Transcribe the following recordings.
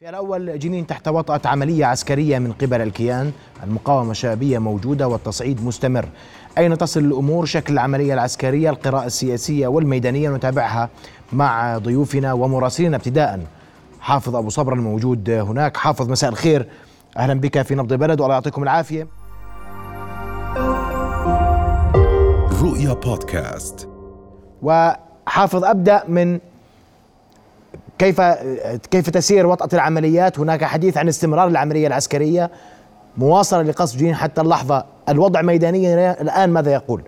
في الأول جنين تحت وطأة عملية عسكرية من قبل الكيان. المقاومة الشعبية موجودة والتصعيد مستمر. أين تصل الأمور؟ شكل العملية العسكرية القراءة السياسية والميدانية نتابعها مع ضيوفنا ومراسلين ابتداء حافظ أبو صبر الموجود هناك. حافظ مساء الخير. أهلا بك في نبض البلد والله يعطيكم العافية. رؤيا بودكاست. وحافظ أبدأ من كيف كيف تسير وطأة العمليات؟ هناك حديث عن استمرار العملية العسكرية مواصلة لقصف جنين حتى اللحظة. الوضع ميدانيا الآن ماذا يقول؟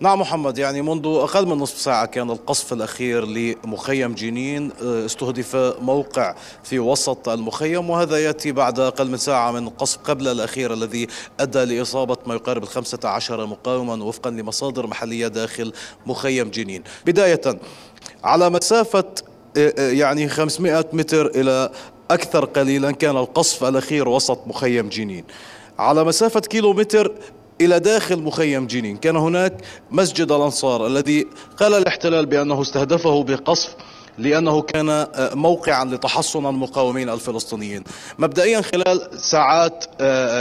نعم محمد يعني منذ أقل من نصف ساعة كان القصف الأخير لمخيم جنين استهدف موقع في وسط المخيم وهذا يأتي بعد أقل من ساعة من القصف قبل الأخير الذي أدى لإصابة ما يقارب الخمسة عشر مقاوما وفقا لمصادر محلية داخل مخيم جنين. بداية على مسافة يعني 500 متر إلى أكثر قليلا كان القصف الأخير وسط مخيم جنين. على مسافة كيلو متر إلى داخل مخيم جنين. كان هناك مسجد الأنصار الذي قال الاحتلال بأنه استهدفه بقصف لأنه كان موقعا لتحصن المقاومين الفلسطينيين. مبدئيا خلال ساعات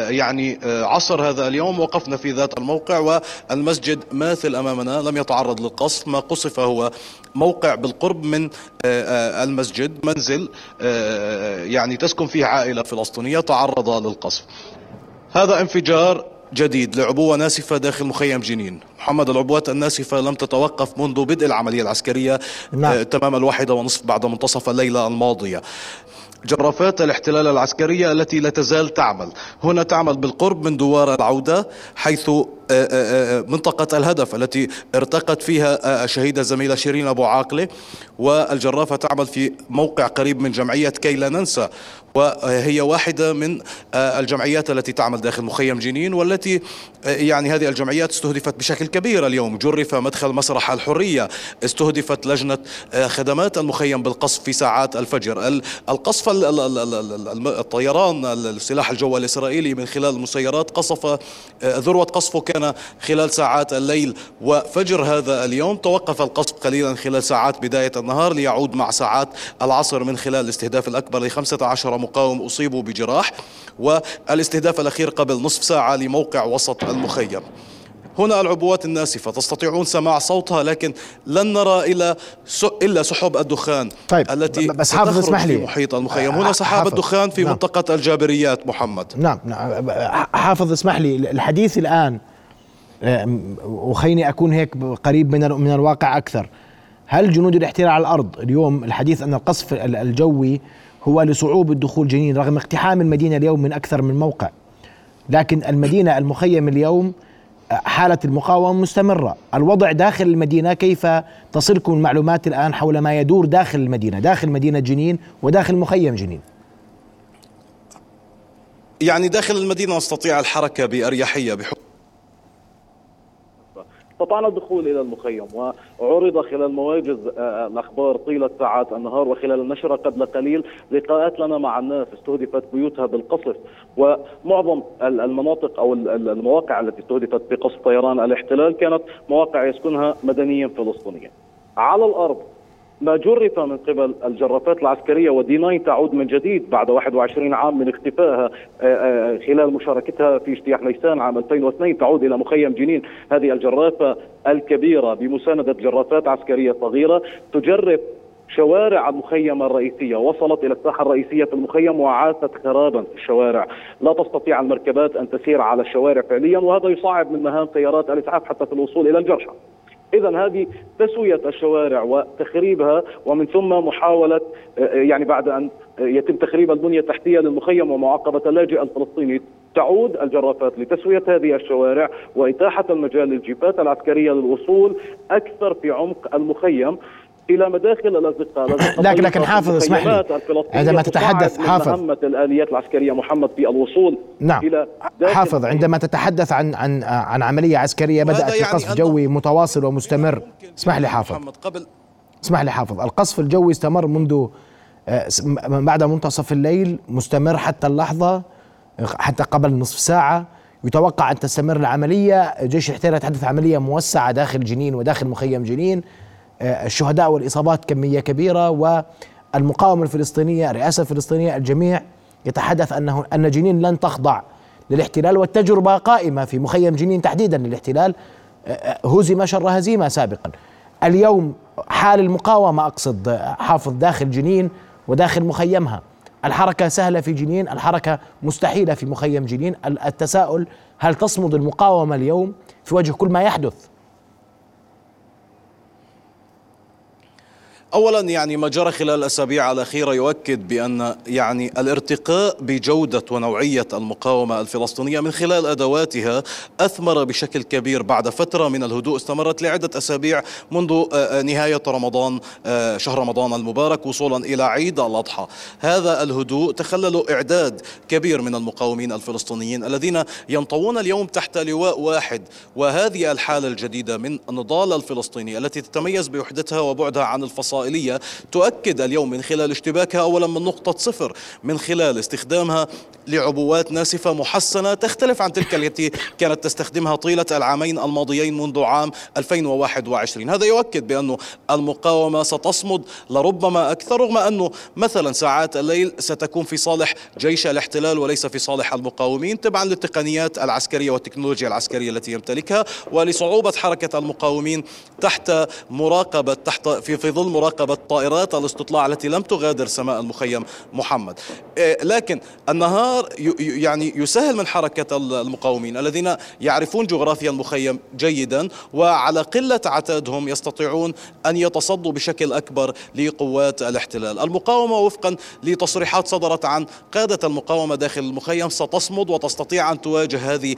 يعني عصر هذا اليوم وقفنا في ذات الموقع والمسجد ماثل أمامنا. لم يتعرض للقصف. ما قصف هو موقع بالقرب من المسجد منزل يعني تسكن فيه عائلة فلسطينية. تعرض للقصف. هذا انفجار جديد لعبوة ناسفة داخل مخيم جنين. محمد العبوات الناسفة لم تتوقف منذ بدء العملية العسكرية نعم. تمام الواحدة ونصف بعد منتصف الليلة الماضية. جرافات الاحتلال العسكرية التي لا تزال تعمل. هنا تعمل بالقرب من دوار العودة حيث منطقة الهدف التي ارتقت فيها الشهيدة الزميلة شيرين أبو عاقلة. والجرافة تعمل في موقع قريب من جمعية كي لا ننسى. وهي واحدة من الجمعيات التي تعمل داخل مخيم جنين والتي يعني هذه الجمعيات استهدفت بشكل كبير اليوم. جرف مدخل مسرح الحرية استهدفت لجنة خدمات المخيم بالقصف في ساعات الفجر. القصف الطيران السلاح الجوي الإسرائيلي من خلال المسيرات قصف ذروة قصفه كان خلال ساعات الليل وفجر هذا اليوم. توقف القصف قليلا خلال ساعات بداية النهار ليعود مع ساعات العصر من خلال الاستهداف الأكبر ل 15 مقاوم أصيبوا بجراح والاستهداف الأخير قبل نصف ساعة لموقع وسط المخيم. هنا العبوات الناسفة تستطيعون سماع صوتها لكن لن نرى إلى إلا سحب الدخان طيب التي بس حافظ اسمح لي. في محيط المخيم. هنا سحاب الدخان في نعم. منطقة الجابريات محمد. نعم نعم. حافظ اسمح لي. الحديث الآن وخيني أكون هيك قريب من من الواقع أكثر. هل جنود الاحتلال على الأرض اليوم الحديث أن القصف الجوي هو لصعوبة دخول جنين رغم اقتحام المدينة اليوم من أكثر من موقع؟ لكن المدينة المخيم اليوم حالة المقاومة مستمرة. الوضع داخل المدينة كيف تصلكم المعلومات الآن حول ما يدور داخل المدينة؟ داخل مدينة جنين وداخل مخيم جنين. يعني داخل المدينة نستطيع الحركة بأريحية بحكم استطعنا الدخول إلى المخيم وعرض خلال مواجز الأخبار طيلة ساعات النهار وخلال النشره قبل قليل لقاءات لنا مع الناس استهدفت بيوتها بالقصف ومعظم المناطق أو المواقع التي استهدفت بقصف طيران الاحتلال كانت مواقع يسكنها مدنيين فلسطينيين. على الأرض ما جرف من قبل الجرافات العسكرية ودي 9 تعود من جديد بعد 21 عام من اختفائها خلال مشاركتها في اجتياح نيسان عام 2002 تعود إلى مخيم جنين. هذه الجرافة الكبيرة بمساندة جرافات عسكرية صغيرة تجرف شوارع المخيم الرئيسية. وصلت إلى الساحة الرئيسية في المخيم وعاثت خرابا في الشوارع. لا تستطيع المركبات أن تسير على الشوارع فعليا وهذا يصعب من مهام سيارات الإسعاف حتى في الوصول إلى الجرحى اذا هذه تسوية الشوارع وتخريبها ومن ثم محاولة يعني بعد أن يتم تخريب البنية التحتية للمخيم ومعاقبة اللاجئ الفلسطيني تعود الجرافات لتسوية هذه الشوارع وإتاحة المجال للجيبات العسكرية للوصول أكثر في عمق المخيم. إلى مداخل الازقه لكن لكن حافظ اسمح لي. عندما تتحدث حافظ. مهمة الآليات العسكرية محمد في الوصول نعم. إلى حافظ عندما تتحدث عن عن عن عملية عسكرية بدأت في يعني قصف جوي متواصل ومستمر. اسمح لي حافظ. محمد قبل اسمح لي حافظ. القصف الجوي استمر منذ بعد منتصف الليل مستمر حتى اللحظة حتى قبل نصف ساعة. يتوقع أن تستمر العملية. جيش الاحتلال يتحدث عملية موسعة داخل جنين وداخل مخيم جنين. الشهداء والإصابات كمية كبيرة والمقاومة الفلسطينية الرئاسة الفلسطينية الجميع يتحدث أنه أن جنين لن تخضع للاحتلال والتجربة قائمة في مخيم جنين تحديدا للاحتلال. هزم شر هزيمة سابقا. اليوم حال المقاومة أقصد حافظ داخل جنين وداخل مخيمها. الحركة سهلة في جنين الحركة مستحيلة في مخيم جنين. التساؤل هل تصمد المقاومة اليوم في وجه كل ما يحدث؟ اولا يعني ما جرى خلال الاسابيع الاخيره يؤكد بأن يعني الارتقاء بجودة ونوعية المقاومة الفلسطينية من خلال أدواتها أثمر بشكل كبير بعد فترة من الهدوء استمرت لعدة أسابيع منذ آه، آه، نهاية رمضان آه، شهر رمضان المبارك وصولا إلى عيد الأضحى. هذا الهدوء تخلل إعداد كبير من المقاومين الفلسطينيين الذين ينطوون اليوم تحت لواء واحد. وهذه الحالة الجديدة من النضال الفلسطيني التي تتميز بوحدتها وبعدها عن الفصائل. الإسرائيلية تؤكد اليوم من خلال اشتباكها أولا من نقطة صفر من خلال استخدامها لعبوات ناسفة محسنة تختلف عن تلك التي كانت تستخدمها طيلة العامين الماضيين منذ عام 2021 هذا يؤكد بأن المقاومة ستصمد لربما أكثر رغم أنه مثلا ساعات الليل ستكون في صالح جيش الاحتلال وليس في صالح المقاومين تبعا للتقنيات العسكرية والتكنولوجيا العسكرية التي يمتلكها ولصعوبة حركة المقاومين تحت مراقبة تحت في, في ظل مراقبة طائرات الاستطلاع التي لم تغادر سماء المخيم محمد. إيه، لكن النهار يعني يسهل من حركة المقاومين الذين يعرفون جغرافيا المخيم جيدا وعلى قلة عتادهم يستطيعون أن يتصدوا بشكل أكبر لقوات الاحتلال. المقاومة وفقا لتصريحات صدرت عن قادة المقاومة داخل المخيم ستصمد وتستطيع أن تواجه هذه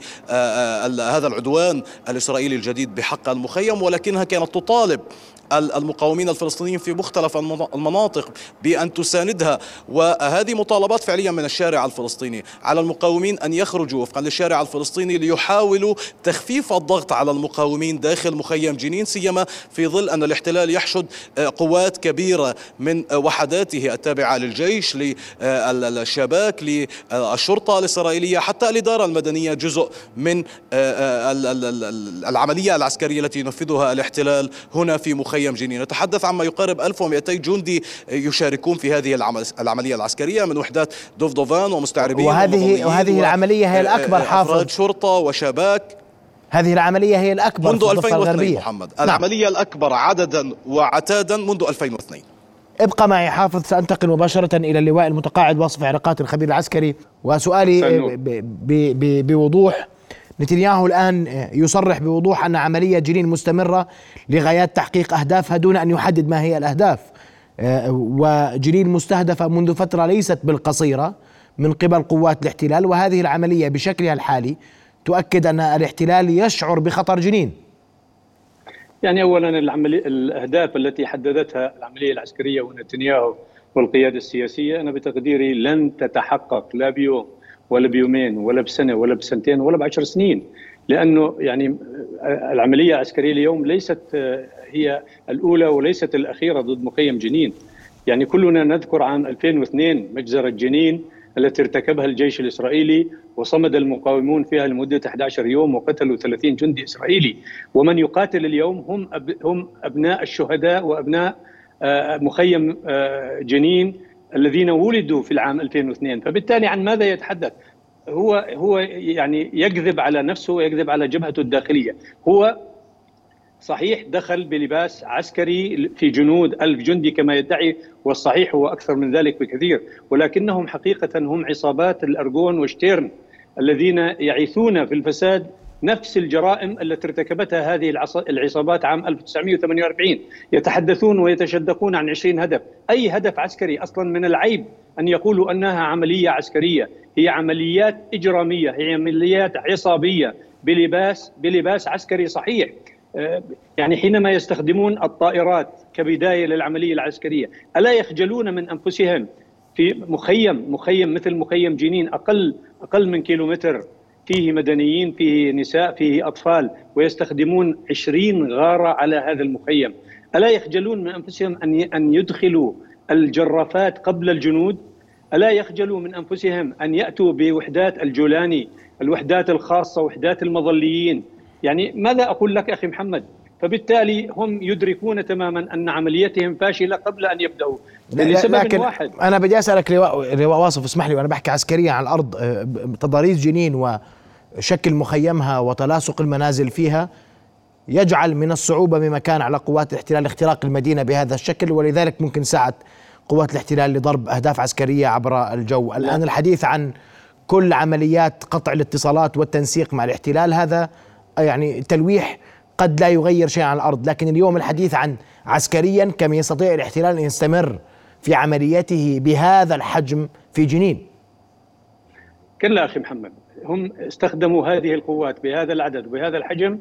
هذا العدوان الإسرائيلي الجديد بحق المخيم ولكنها كانت تطالب المقاومين الفلسطينيين في مختلف المناطق بأن تساندها. وهذه مطالبات فعليا من الشارع الفلسطيني على المقاومين أن يخرجوا وفقا للشارع الفلسطيني ليحاولوا تخفيف الضغط على المقاومين داخل مخيم جنين سيما في ظل أن الاحتلال يحشد آه، قوات كبيرة من وحداته التابعة للجيش للشباك للشرطة الإسرائيلية حتى الإدارة المدنية جزء من آه، آه، العملية العسكرية التي ينفذها الاحتلال هنا في مخيم مخيم جنين. نتحدث عما يقارب 1200 جندي يشاركون في هذه العملية العسكرية من وحدات دوفدوفان ومستعربين وهذه وهذه العملية هي الأكبر حافظ. أفراد شرطة وشباك. هذه العملية هي الأكبر منذ 2002 محمد. نعم. العملية الأكبر عددا وعتادا منذ 2002 ابقى معي حافظ سأنتقل مباشرة إلى اللواء المتقاعد وصف علاقات الخبير العسكري. وسؤالي بوضوح. نتنياهو الآن يصرح بوضوح أن عملية جنين مستمرة لغايات تحقيق أهدافها دون أن يحدد ما هي الأهداف. آه، وجنين مستهدفة منذ فترة ليست بالقصيرة من قبل قوات الاحتلال وهذه العملية بشكلها الحالي تؤكد أن الاحتلال يشعر بخطر جنين. يعني اولا العملية الأهداف التي حددتها العملية العسكرية ونتنياهو والقيادة السياسية أنا بتقديري لن تتحقق لا بيوم. ولا بيومين ولا بسنة ولا بسنتين ولا بعشر سنين. لأنه يعني العملية العسكرية اليوم ليست هي الأولى وليست الأخيرة ضد مخيم جنين. يعني كلنا نذكر عام 2002 مجزرة جنين التي ارتكبها الجيش الإسرائيلي وصمد المقاومون فيها لمدة 11 يوم وقتلوا 30 جندي إسرائيلي. ومن يقاتل اليوم هم هم أبناء الشهداء وأبناء آه، مخيم آه، جنين. الذين ولدوا في العام 2002 فبالتالي عن ماذا يتحدث؟ هو هو يعني يكذب على نفسه ويكذب على جبهته الداخلية. هو صحيح دخل بلباس عسكري في جنود ألف جندي كما يدعي والصحيح هو أكثر من ذلك بكثير ولكنهم حقيقة هم عصابات الأرجون وشتيرن الذين يعيثون في الفساد نفس الجرائم التي ارتكبتها هذه العصابات عام 1948 يتحدثون ويتشدقون عن 20 هدف. أي هدف عسكري أصلا من العيب أن يقولوا أنها عملية عسكرية؟ هي عمليات إجرامية هي عمليات عصابية بلباس بلباس عسكري صحيح. آه، يعني حينما يستخدمون الطائرات كبداية للعملية العسكرية ألا يخجلون من أنفسهم في مخيم مخيم مثل مخيم جنين أقل أقل من كيلومتر؟ فيه مدنيين فيه نساء فيه أطفال ويستخدمون عشرين غارة على هذا المخيم. ألا يخجلون من أنفسهم أن أن يدخلوا الجرافات قبل الجنود؟ ألا يخجلوا من أنفسهم أن يأتوا بوحدات الجولاني الوحدات الخاصة وحدات المظليين؟ يعني ماذا أقول لك أخي محمد؟ فبالتالي هم يدركون تماما أن عمليتهم فاشلة قبل أن يبدأوا. لسبب لكن واحد. أنا بدي أسألك لواء واصف اسمح لي وأنا بحكي عسكريا على الأرض آه، تضاريس جنين وشكل مخيمها وتلاصق المنازل فيها يجعل من الصعوبة بمكان على قوات الاحتلال اختراق المدينة بهذا الشكل ولذلك ممكن ساعة قوات الاحتلال لضرب أهداف عسكرية عبر الجو. الآن الحديث عن كل عمليات قطع الاتصالات والتنسيق مع الاحتلال هذا يعني تلويح قد لا يغير شيء على الأرض لكن اليوم الحديث عن عسكريا كم يستطيع الاحتلال أن يستمر في عملياته بهذا الحجم في جنين. كلا أخي محمد هم استخدموا هذه القوات بهذا العدد وبهذا الحجم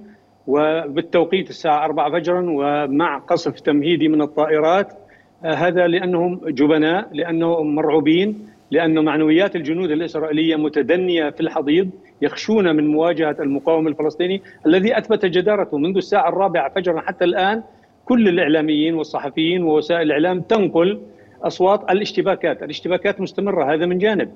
وبالتوقيت الساعة 4 فجرا ومع قصف تمهيدي من الطائرات آه، هذا لأنهم جبناء لأنهم مرعوبين لأن معنويات الجنود الإسرائيلية متدنية في الحضيض يخشون من مواجهة المقاوم الفلسطيني الذي أثبت جدارته منذ الساعة الرابعة فجرا حتى الآن. كل الإعلاميين والصحفيين ووسائل الإعلام تنقل أصوات الاشتباكات. الاشتباكات مستمرة هذا من جانب.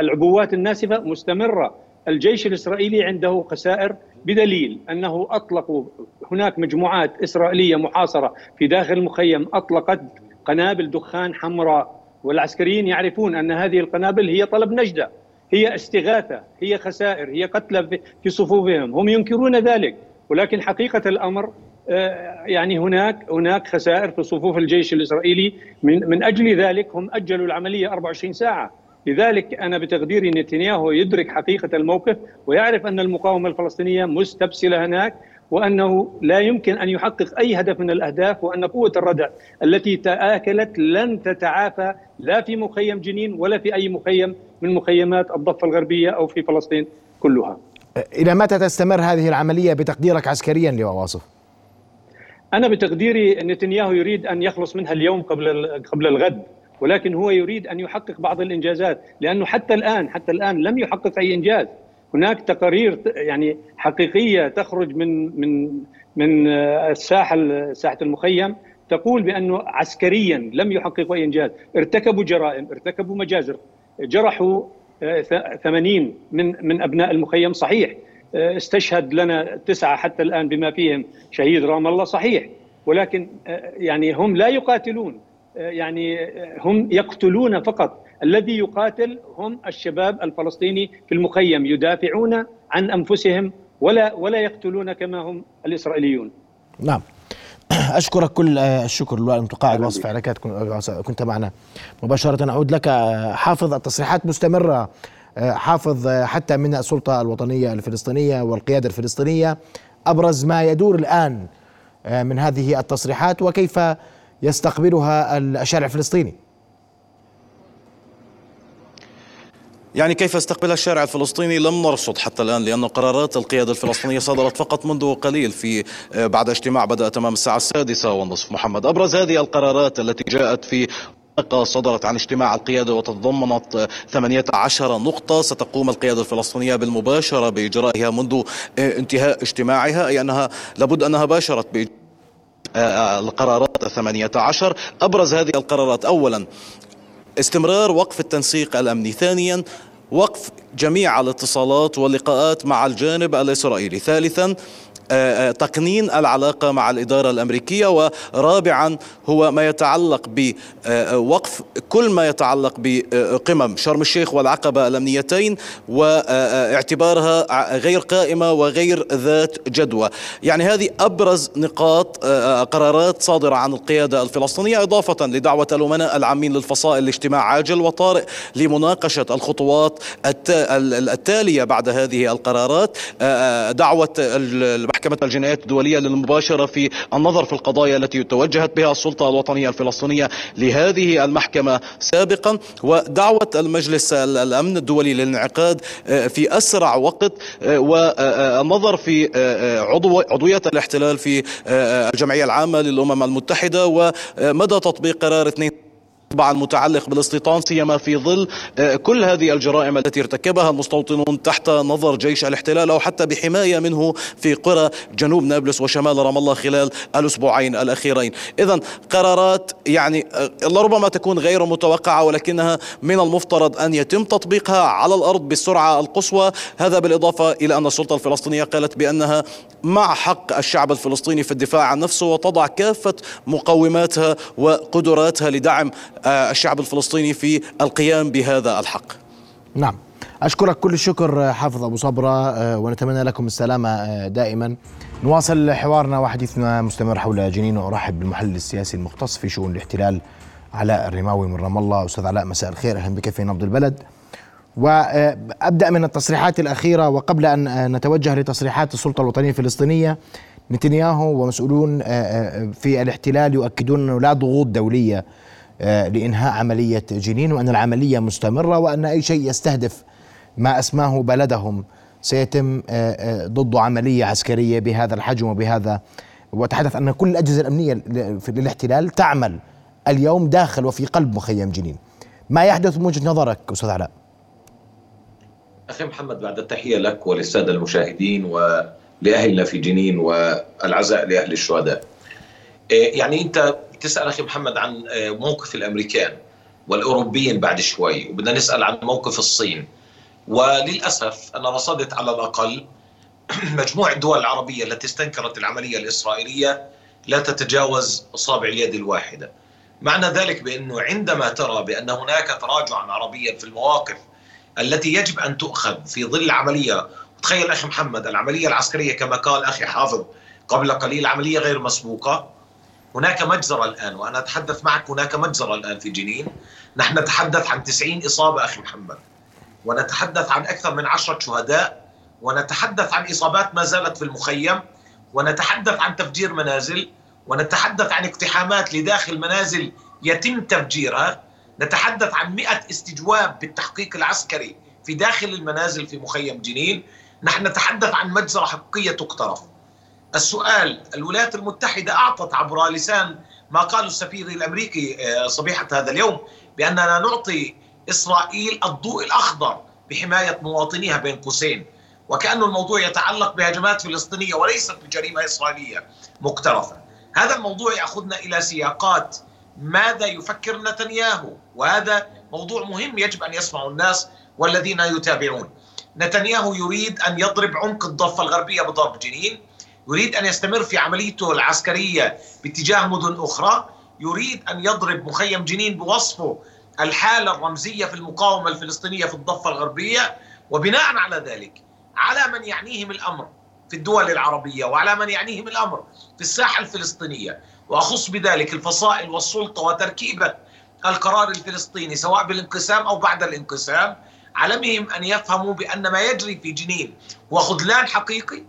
العبوات الناسفة مستمرة. الجيش الإسرائيلي عنده خسائر بدليل أنه اطلقوا هناك مجموعات إسرائيلية محاصرة في داخل المخيم أطلقت قنابل دخان حمراء. والعسكريين يعرفون أن هذه القنابل هي طلب نجدة هي استغاثة هي خسائر هي قتلى في صفوفهم هم ينكرون ذلك. ولكن حقيقة الأمر آه، يعني هناك هناك خسائر في صفوف الجيش الإسرائيلي. من من أجل ذلك هم أجلوا العملية 24 ساعة. لذلك أنا بتقديري نتنياهو يدرك حقيقة الموقف ويعرف أن المقاومة الفلسطينية مستبسله هناك. وأنه لا يمكن أن يحقق أي هدف من الأهداف وأن قوة الردع التي تآكلت لن تتعافى لا في مخيم جنين ولا في أي مخيم من مخيمات الضفة الغربية أو في فلسطين كلها. إلى متى تستمر هذه العملية بتقديرك عسكريا لواء واصف؟ أنا بتقديري نتنياهو يريد أن يخلص منها اليوم قبل قبل الغد ولكن هو يريد أن يحقق بعض الإنجازات لأنه حتى الآن حتى الآن لم يحقق أي إنجاز هناك تقارير يعني حقيقية تخرج من من من الساحه ساحة المخيم تقول بأنه عسكريا لم يحققوا أي إنجاز، ارتكبوا جرائم، ارتكبوا مجازر، جرحوا 80 آه، من من أبناء المخيم. صحيح، آه، استشهد لنا تسعة حتى الآن بما فيهم شهيد رام الله. صحيح، ولكن آه، يعني هم لا يقاتلون. يعني هم يقتلون فقط. الذي يقاتل هم الشباب الفلسطيني في المخيم يدافعون عن أنفسهم ولا ولا يقتلون كما هم الإسرائيليون. نعم. أشكرك كل الشكر اللواء المتقاعد واصف حركات كنت معنا. مباشرة أعود لك حافظ التصريحات مستمرة حافظ حتى من السلطة الوطنية الفلسطينية والقيادة الفلسطينية أبرز ما يدور الآن من هذه التصريحات وكيف يستقبلها الشارع الفلسطيني. يعني كيف استقبلها الشارع الفلسطيني؟ لم نرصد حتى الآن لأن قرارات القيادة الفلسطينية صدرت فقط منذ قليل في آه، بعد اجتماع بدأ تمام الساعة السادسة والنصف. محمد أبرز هذه القرارات التي جاءت في صدرت عن اجتماع القيادة وتضمنت 18 نقطة ستقوم القيادة الفلسطينية بالمباشرة بإجرائها منذ آه، انتهاء اجتماعها أي أنها لابد أنها باشرت بإجراء القرارات الثمانية عشر. أبرز هذه القرارات أولا استمرار وقف التنسيق الأمني. ثانيا وقف جميع الاتصالات واللقاءات مع الجانب الإسرائيلي. ثالثا آه، آه، تقنين العلاقة مع الإدارة الأمريكية ورابعا هو ما يتعلق بوقف كل ما يتعلق بقمم شرم الشيخ والعقبة الأمنيتين واعتبارها غير قائمة وغير ذات جدوى. يعني هذه أبرز نقاط آه، قرارات صادرة عن القيادة الفلسطينية إضافة لدعوة الأمناء العامين للفصائل لاجتماع عاجل وطارئ لمناقشة الخطوات التالية بعد هذه القرارات. دعوة محكمة الجنايات الدولية للمباشرة في النظر في القضايا التي توجهت بها السلطة الوطنية الفلسطينية لهذه المحكمة سابقا ودعوة المجلس الأمن الدولي للانعقاد آه، في أسرع وقت آه، والنظر في آه، عضو عضوية الاحتلال في الجمعية العامة للأمم المتحدة ومدى تطبيق قرار 2 طبعا المتعلق بالاستيطان سيما في ظل آه، كل هذه الجرائم التي ارتكبها المستوطنون تحت نظر جيش الاحتلال أو حتى بحماية منه في قرى جنوب نابلس وشمال رام الله خلال الأسبوعين الأخيرين، اذا قرارات يعني آه، لربما تكون غير متوقعة ولكنها من المفترض أن يتم تطبيقها على الأرض بالسرعه القصوى، هذا بالإضافة إلى أن السلطة الفلسطينية قالت بأنها مع حق الشعب الفلسطيني في الدفاع عن نفسه وتضع كافة مقوماتها وقدراتها لدعم آه، الشعب الفلسطيني في القيام بهذا الحق. نعم. أشكرك كل الشكر آه، حافظ أبو صبرة. آه، ونتمنى لكم السلامة دائما. نواصل حوارنا وحديثنا مستمر حول جنين. وأرحب بالمحلل السياسي المختص في شؤون الاحتلال علاء الرماوي من رام الله. أستاذ علاء مساء الخير. أهلا بك في نبض البلد. وأبدأ من التصريحات الأخيرة. وقبل أن نتوجه لتصريحات السلطة الوطنية الفلسطينية نتنياهو ومسؤولون في الاحتلال يؤكدون أنه لا ضغوط دولية آه، لإنهاء عملية جنين وأن العملية مستمرة وأن أي شيء يستهدف ما أسماه بلدهم سيتم آه، آه، ضده عملية عسكرية بهذا الحجم وبهذا. وتحدث أن كل الأجهزة الأمنية في الاحتلال تعمل اليوم داخل وفي قلب مخيم جنين. ما يحدث من وجهة نظرك أستاذ علاء؟ أخي محمد بعد التحية لك وللسادة المشاهدين ولأهلنا في جنين والعزاء لأهل الشهداء. يعني أنت تسال أخي محمد عن آه، موقف الأمريكان والأوروبيين بعد شوي وبدنا نسأل عن موقف الصين وللأسف أنا رصدت على الأقل مجموع الدول العربيه التي استنكرت العملية الإسرائيلية لا تتجاوز اصابع اليد الواحدة. معنى ذلك بأنه عندما ترى بأن هناك تراجعا عربيا في المواقف التي يجب أن تؤخذ في ظل عمليه تخيل أخي محمد العملية العسكرية كما قال أخي حافظ قبل قليل عملية غير مسبوقة هناك مجزرة الآن وأنا أتحدث معك هناك مجزرة الآن في جنين. نحن نتحدث عن 90 إصابة أخي محمد. ونتحدث عن أكثر من عشرة شهداء ونتحدث عن إصابات ما زالت في المخيم ونتحدث عن تفجير منازل ونتحدث عن اقتحامات لداخل منازل يتم تفجيرها. نتحدث عن 100 استجواب بالتحقيق العسكري في داخل المنازل في مخيم جنين. نحن نتحدث عن مجزرة حقيقية تقترف. السؤال الولايات المتحدة أعطت عبر لسان ما قاله السفير الأمريكي آه، صبيحة هذا اليوم بأننا نعطي إسرائيل الضوء الأخضر بحماية مواطنيها بين قوسين. وكأن الموضوع يتعلق بهجمات فلسطينية وليست بجريمة إسرائيلية مقترفة. هذا الموضوع يأخذنا إلى سياقات ماذا يفكر نتنياهو؟ وهذا موضوع مهم يجب أن يسمعوا الناس والذين يتابعون. نتنياهو يريد أن يضرب عمق الضفة الغربية بضرب جنين. يريد أن يستمر في عمليته العسكرية باتجاه مدن أخرى يريد أن يضرب مخيم جنين بوصفه الحالة الرمزية في المقاومة الفلسطينية في الضفة الغربية. وبناء على ذلك على من يعنيهم الأمر في الدول العربية وعلى من يعنيهم الأمر في الساحة الفلسطينية. وأخص بذلك الفصائل والسلطة وتركيبة القرار الفلسطيني سواء بالانقسام أو بعد الانقسام علمهم أن يفهموا بأن ما يجري في جنين هو خذلان حقيقي.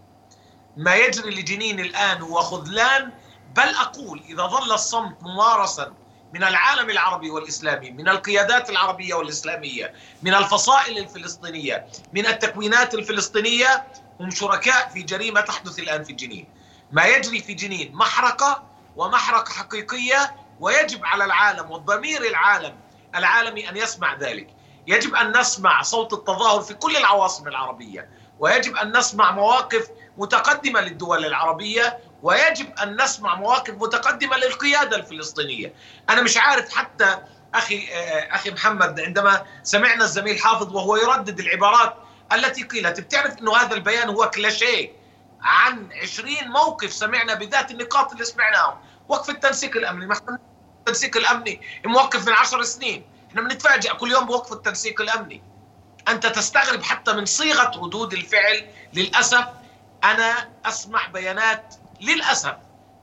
ما يجري لجنين الآن هو خذلان بل أقول إذا ظل الصمت ممارسا من العالم العربي والإسلامي من القيادات العربية والإسلامية من الفصائل الفلسطينية من التكوينات الفلسطينية هم شركاء في جريمة تحدث الآن في جنين ما يجري في جنين محرقة ومحرقة حقيقية ويجب على العالم والضمير العالم العالمي أن يسمع ذلك. يجب أن نسمع صوت التظاهر في كل العواصم العربية ويجب أن نسمع مواقف متقدمة للدول العربية ويجب أن نسمع مواقف متقدمة للقيادة الفلسطينية. أنا مش عارف حتى أخي آه، أخي محمد عندما سمعنا الزميل حافظ وهو يردد العبارات التي قيلت بتعرف أنه هذا البيان هو كلاشيه عن 20 موقف سمعنا بذات النقاط اللي سمعناهم. وقف التنسيق الأمني. محكمة التنسيق الأمني. موقف من عشر سنين. إحنا بنتفاجئ كل يوم بوقف التنسيق الأمني. أنت تستغرب حتى من صيغة ردود الفعل للأسف أنا أسمع بيانات للأسف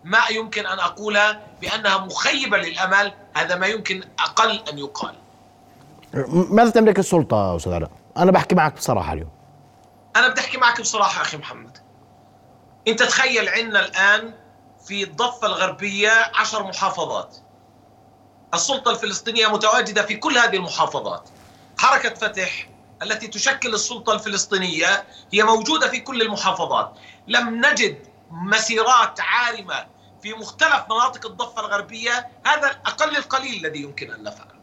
ما يمكن أن أقولها بأنها مخيبة للأمل هذا ما يمكن أقل أن يقال. ماذا تملك السلطة أستاذ علاء؟ أنا بحكي معك بصراحة اليوم. أنا بدي أحكي معك بصراحة أخي محمد. أنت تخيل عندنا الآن في الضفة الغربية عشر محافظات. السلطة الفلسطينية متواجدة في كل هذه المحافظات. حركة فتح التي تشكل السلطة الفلسطينية هي موجودة في كل المحافظات. لم نجد مسيرات عارمة في مختلف مناطق الضفة الغربية هذا أقل القليل الذي يمكن أن نفعله.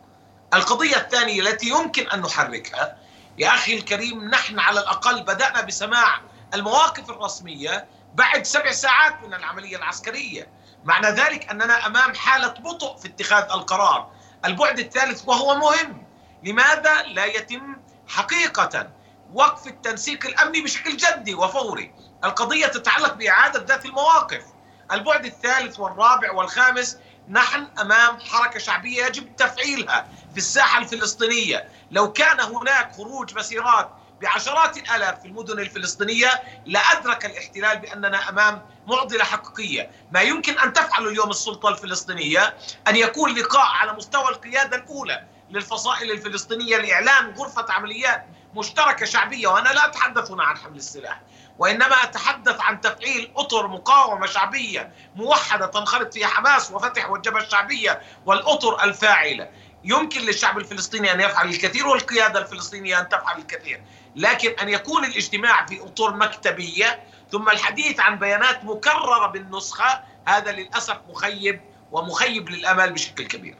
القضية الثانية التي يمكن أن نحركها يا أخي الكريم نحن على الأقل بدأنا بسماع المواقف الرسمية بعد سبع ساعات من العملية العسكرية. معنى ذلك أننا أمام حالة بطء في اتخاذ القرار. البعد الثالث وهو مهم. لماذا لا يتم حقيقة وقف التنسيق الأمني بشكل جدي وفوري. القضية تتعلق بإعادة ذات المواقف. البعد الثالث والرابع والخامس نحن أمام حركة شعبية يجب تفعيلها في الساحة الفلسطينية، لو كان هناك خروج مسيرات بعشرات الآلاف في المدن الفلسطينية لأدرك الاحتلال بأننا أمام معضلة حقيقية، ما يمكن أن تفعله اليوم السلطة الفلسطينية أن يكون لقاء على مستوى القيادة الأولى للفصائل الفلسطينية لإعلان غرفة عمليات مشتركة شعبية وأنا لا أتحدث هنا عن حمل السلاح، وإنما أتحدث عن تفعيل أطر مقاومة شعبية موحدة تنخرط فيها حماس وفتح والجبهة الشعبية والأطر الفاعلة. يمكن للشعب الفلسطيني أن يفعل الكثير والقيادة الفلسطينية أن تفعل الكثير لكن أن يكون الاجتماع في أطر مكتبية ثم الحديث عن بيانات مكررة بالنسخة هذا للأسف مخيب ومخيب للامال بشكل كبير.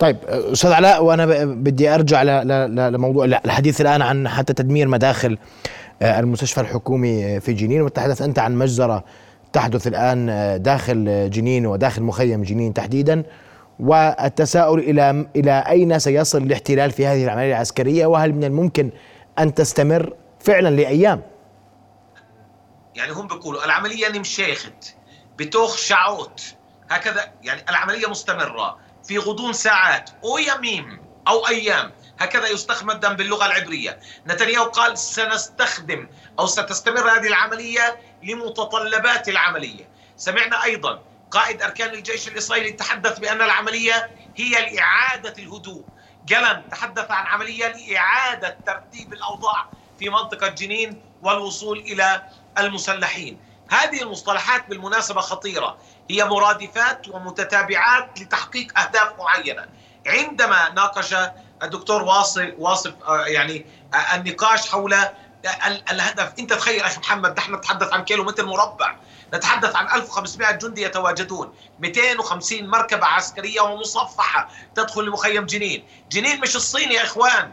طيب أستاذ علاء وأنا بدي أرجع لموضوع الحديث الآن عن حتى تدمير مداخل آه، المستشفى الحكومي في جنين. وتحدث أنت عن مجزرة تحدث الآن آه، داخل جنين وداخل مخيم جنين تحديدا. والتساؤل إلى إلى أين سيصل الاحتلال في هذه العملية العسكرية؟ وهل من الممكن أن تستمر فعلا لأيام؟ يعني هم بيقولوا العملية نمشيخت بتوخ شعوت هكذا يعني العملية مستمرة. في غضون ساعات أو يميم أو أيام. هكذا يستخدم باللغة العبرية. نتنياهو قال سنستخدم أو ستستمر هذه العملية لمتطلبات العملية. سمعنا أيضا قائد أركان الجيش الإسرائيلي تحدث بأن العملية هي لإعادة الهدوء. جلن تحدث عن عملية لإعادة ترتيب الأوضاع في منطقة جنين والوصول إلى المسلحين. هذه المصطلحات بالمناسبة خطيرة. هي مرادفات ومتتابعات لتحقيق أهداف معينة. عندما ناقش الدكتور واصل واصف آه، يعني آه، النقاش حول الهدف انت تخيل أخي محمد نحن نتحدث عن كيلو متر مربع نتحدث عن 1500 جندي يتواجدون 250 مركبة عسكرية ومصفحة تدخل لمخيم جنين. جنين مش الصين يا إخوان.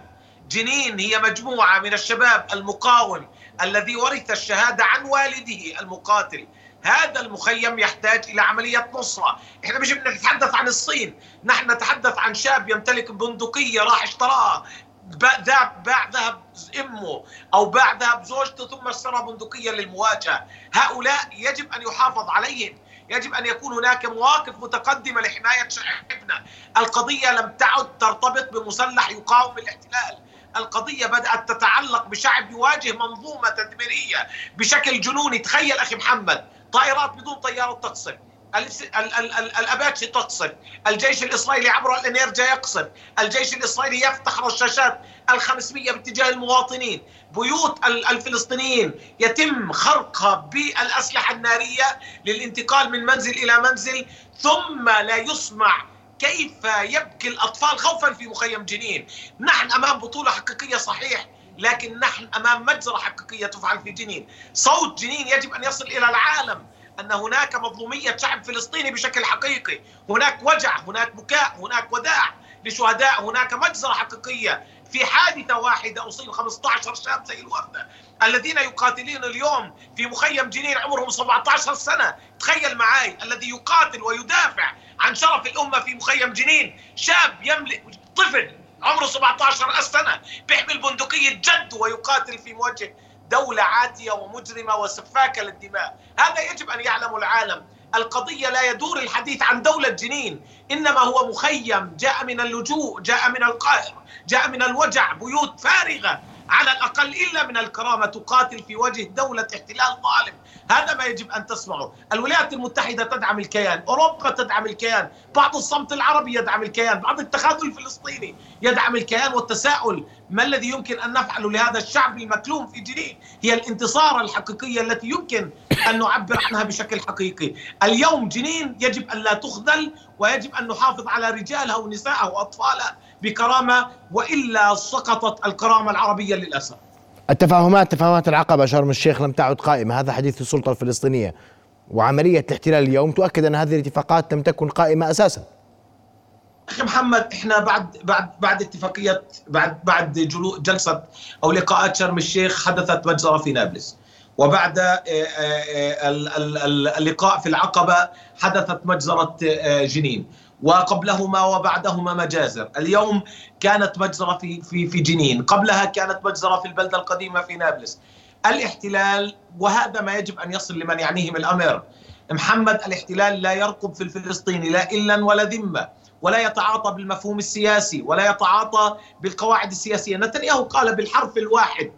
جنين هي مجموعة من الشباب المقاوم الذي ورث الشهادة عن والده المقاتل. هذا المخيم يحتاج إلى عملية نصرة، إحنا مش بنتحدث عن الصين، نحن نتحدث عن شاب يمتلك بندقية راح اشتراها باع ذهب إمه أو باع ذهب زوجته ثم اشترى بندقية للمواجهة، هؤلاء يجب أن يحافظ عليهم، يجب أن يكون هناك مواقف متقدمة لحماية شعبنا، القضية لم تعد ترتبط بمسلح يقاوم الاحتلال، القضية بدأت تتعلق بشعب يواجه منظومة تدميرية بشكل جنوني. تخيل أخي محمد طائرات بدون طيارات تقصف الأباتشي تقصف الجيش الإسرائيلي عبر الانيرجا يقصف الجيش الإسرائيلي يفتح رشاشات ال500 باتجاه المواطنين. بيوت الفلسطينيين. يتم خرقها بالأسلحة النارية للانتقال من منزل إلى منزل ثم لا يسمع كيف يبكي الأطفال خوفا في مخيم جنين. نحن أمام بطولة حقيقية صحيح. لكن نحن أمام مجزرة حقيقية تفعل في جنين، صوت جنين يجب أن يصل إلى العالم أن هناك مظلومية شعب فلسطيني بشكل حقيقي، هناك وجع، هناك بكاء، هناك وداع لشهداء، هناك مجزرة حقيقية، في حادثة واحدة اصيب 15 شاب زي الوردة الذين يقاتلون اليوم في مخيم جنين عمرهم 17 سنة، تخيل معي الذي يقاتل ويدافع عن شرف الأمة في مخيم جنين، شاب يملك طفل عمره 17 سنة بيحمل بندقية جد ويقاتل في مواجهة دولة عاتية ومجرمة وسفاكة للدماء. هذا يجب أن يعلم العالم. القضية لا يدور الحديث عن دولة جنين إنما هو مخيم جاء من اللجوء جاء من القاهرة جاء من الوجع بيوت فارغة. على الأقل إلا من الكرامة تقاتل في وجه دولة احتلال ظالم. هذا ما يجب أن تسمعه الولايات المتحدة تدعم الكيان. أوروبا تدعم الكيان. بعض الصمت العربي يدعم الكيان. بعض التخاذل الفلسطيني يدعم الكيان والتساؤل ما الذي يمكن أن نفعله لهذا الشعب المكلوم في جنين. هي الانتصار الحقيقية التي يمكن أن نعبر عنها بشكل حقيقي. اليوم جنين يجب أن لا تخذل ويجب أن نحافظ على رجالها ونسائها وأطفالها. بكرامة وإلا سقطت الكرامة العربية للأسف. التفاهمات تفاهمات العقبة شرم الشيخ لم تعد قائمة. هذا حديث السلطة الفلسطينية. وعملية الاحتلال اليوم تؤكد أن هذه الاتفاقات لم تكن قائمة أساسا. أخي محمد إحنا بعد بعد بعد اتفاقية بعد بعد جلسة أو لقاءات شرم الشيخ حدثت مجزرة في نابلس. وبعد آه، آه، اللقاء في العقبة حدثت مجزرة آه، جنين. وقبلهما وبعدهما مجازر. اليوم كانت مجزرة في في في جنين. قبلها كانت مجزرة في البلدة القديمة في نابلس. الاحتلال وهذا ما يجب أن يصل لمن يعنيهم الأمر. محمد الاحتلال لا يرقب في الفلسطيني لا إلا ولا ذمة ولا يتعاطى بالمفهوم السياسي ولا يتعاطى بالقواعد السياسية. نتنياهو قال بالحرف الواحد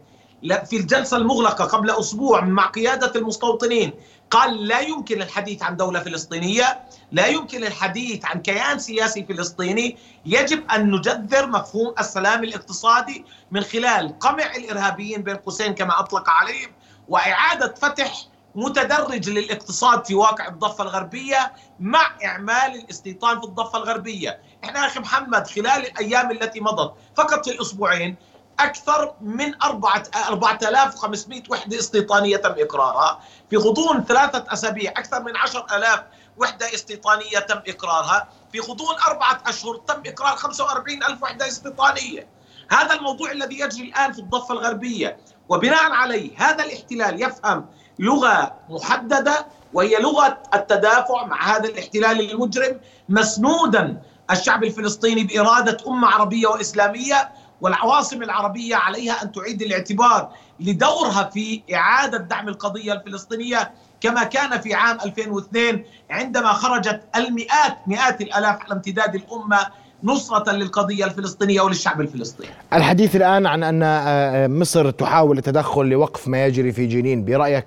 في الجلسة المغلقة قبل أسبوع مع قيادة المستوطنين قال لا يمكن الحديث عن دولة فلسطينية، لا يمكن الحديث عن كيان سياسي فلسطيني، يجب أن نجذر مفهوم السلام الاقتصادي من خلال قمع الإرهابيين بين قوسين كما أطلق عليهم وإعادة فتح متدرج للاقتصاد في واقع الضفة الغربية مع إعمال الاستيطان في الضفة الغربية. إحنا أخي محمد خلال الأيام التي مضت فقط في الأسبوعين أكثر من 4500 وحدة استيطانية تم إقرارها. في غضون ثلاثة أسابيع أكثر من 10000 وحدة استيطانية تم إقرارها. في غضون أربعة أشهر تم إقرار 45 ألف وحدة استيطانية. هذا الموضوع الذي يجري الآن في الضفة الغربية. وبناء عليه هذا الاحتلال يفهم لغة محددة وهي لغة التدافع مع هذا الاحتلال المجرم مسنودا الشعب الفلسطيني بإرادة أمة عربية وإسلامية والعواصم العربية عليها أن تعيد الاعتبار لدورها في إعادة دعم القضية الفلسطينية كما كان في عام 2002 عندما خرجت المئات مئات الألاف على امتداد الأمة نصرة للقضية الفلسطينية وللشعب الفلسطيني. الحديث الآن عن أن آه، مصر تحاول التدخل لوقف ما يجري في جنين برأيك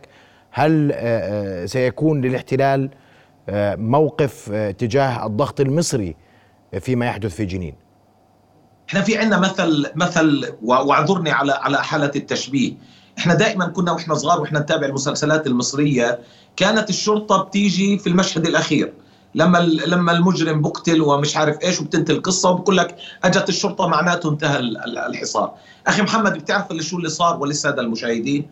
هل آه، آه، سيكون للاحتلال موقف تجاه الضغط المصري فيما يحدث في جنين؟ إحنا في عندنا مثل مثل واعذرني على على حالة التشبيه. إحنا دائما كنا وإحنا صغار وإحنا نتابع المسلسلات المصرية كانت الشرطة بتيجي في المشهد الأخير. لما لما المجرم بقتل ومش عارف إيش وبتنتهي القصة وبقول لك أجت الشرطة معناته انتهى الحصار. أخي محمد بتعرف اللي شو اللي صار وللساده المشاهدين؟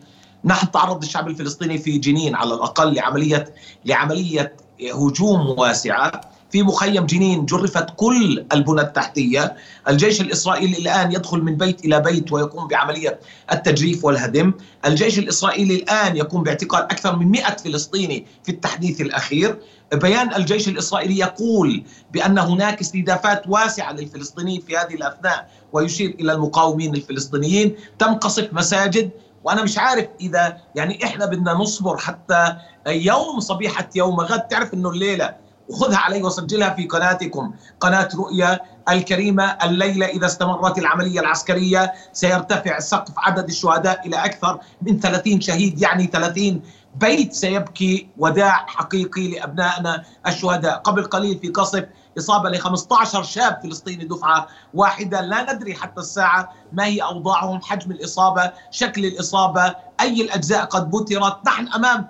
نحن تعرض الشعب الفلسطيني في جنين على الأقل لعمليه لعملية هجوم واسعة. في مخيم جنين جرفت كل البنى التحتية، الجيش الإسرائيلي الآن يدخل من بيت إلى بيت ويقوم بعملية التجريف والهدم، الجيش الإسرائيلي الآن يقوم باعتقال أكثر من 100 فلسطيني في التحديث الأخير، بيان الجيش الإسرائيلي يقول بأن هناك استهدافات واسعة للفلسطينيين في هذه الأثناء ويشير إلى المقاومين الفلسطينيين، تم قصف مساجد. وأنا مش عارف إذا يعني إحنا بدنا نصبر حتى يوم صبيحة يوم غد. تعرف إنه الليلة وخذها علي وسجلها في قناتكم قناة رؤيا الكريمة الليلة إذا استمرت العملية العسكرية. سيرتفع سقف عدد الشهداء إلى أكثر من 30 شهيد يعني 30 بيت. سيبكي وداع حقيقي لأبنائنا الشهداء. قبل قليل في قصف إصابة ل 15 شاب فلسطيني دفعة واحدة. لا ندري حتى الساعة ما هي أوضاعهم حجم الإصابة شكل الإصابة أي الأجزاء قد بترت. نحن أمام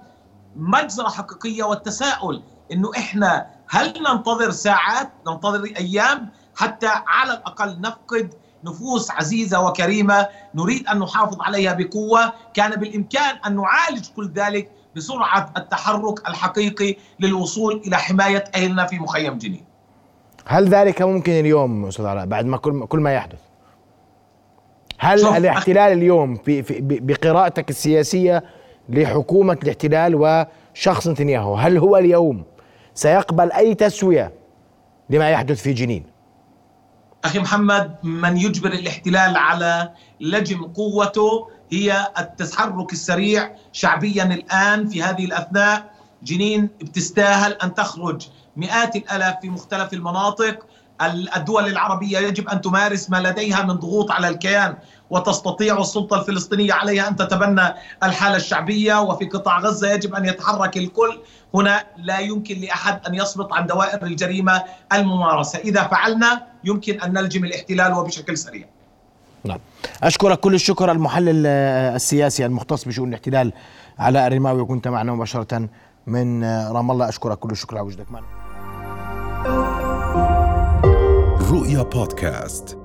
مجزرة حقيقية والتساؤل أنه إحنا هل ننتظر ساعات ننتظر أيام حتى على الأقل نفقد نفوس عزيزة وكريمة نريد أن نحافظ عليها بقوة؟ كان بالإمكان أن نعالج كل ذلك بسرعة التحرك الحقيقي للوصول إلى حماية أهلنا في مخيم جنين. هل ذلك ممكن اليوم أستاذ علاء بعد ما كل كل ما يحدث؟ هل الاحتلال اليوم في, في بقراءتك السياسية لحكومة الاحتلال وشخص نتنياهو هل هو اليوم سيقبل أي تسوية لما يحدث في جنين. أخي محمد من يجبر الاحتلال على لجم قوته هي التحرك السريع شعبيا الآن في هذه الأثناء. جنين بتستاهل أن تخرج مئات الألاف في مختلف المناطق. الدول العربية يجب أن تمارس ما لديها من ضغوط على الكيان. وتستطيع السلطة الفلسطينية عليها أن تتبنى الحالة الشعبية وفي قطاع غزة يجب أن يتحرك الكل. هنا لا يمكن لأحد أن يصمت عن دوائر الجريمة الممارسة. إذا فعلنا يمكن أن نلجم الاحتلال وبشكل سريع. نعم. أشكرك كل الشكر المحلل السياسي المختص بشؤون الاحتلال علاء الرماوي وكنت معنا مباشرة من رام الله. أشكرك كل الشكر على وجودك معنا. رؤيا بودكاست.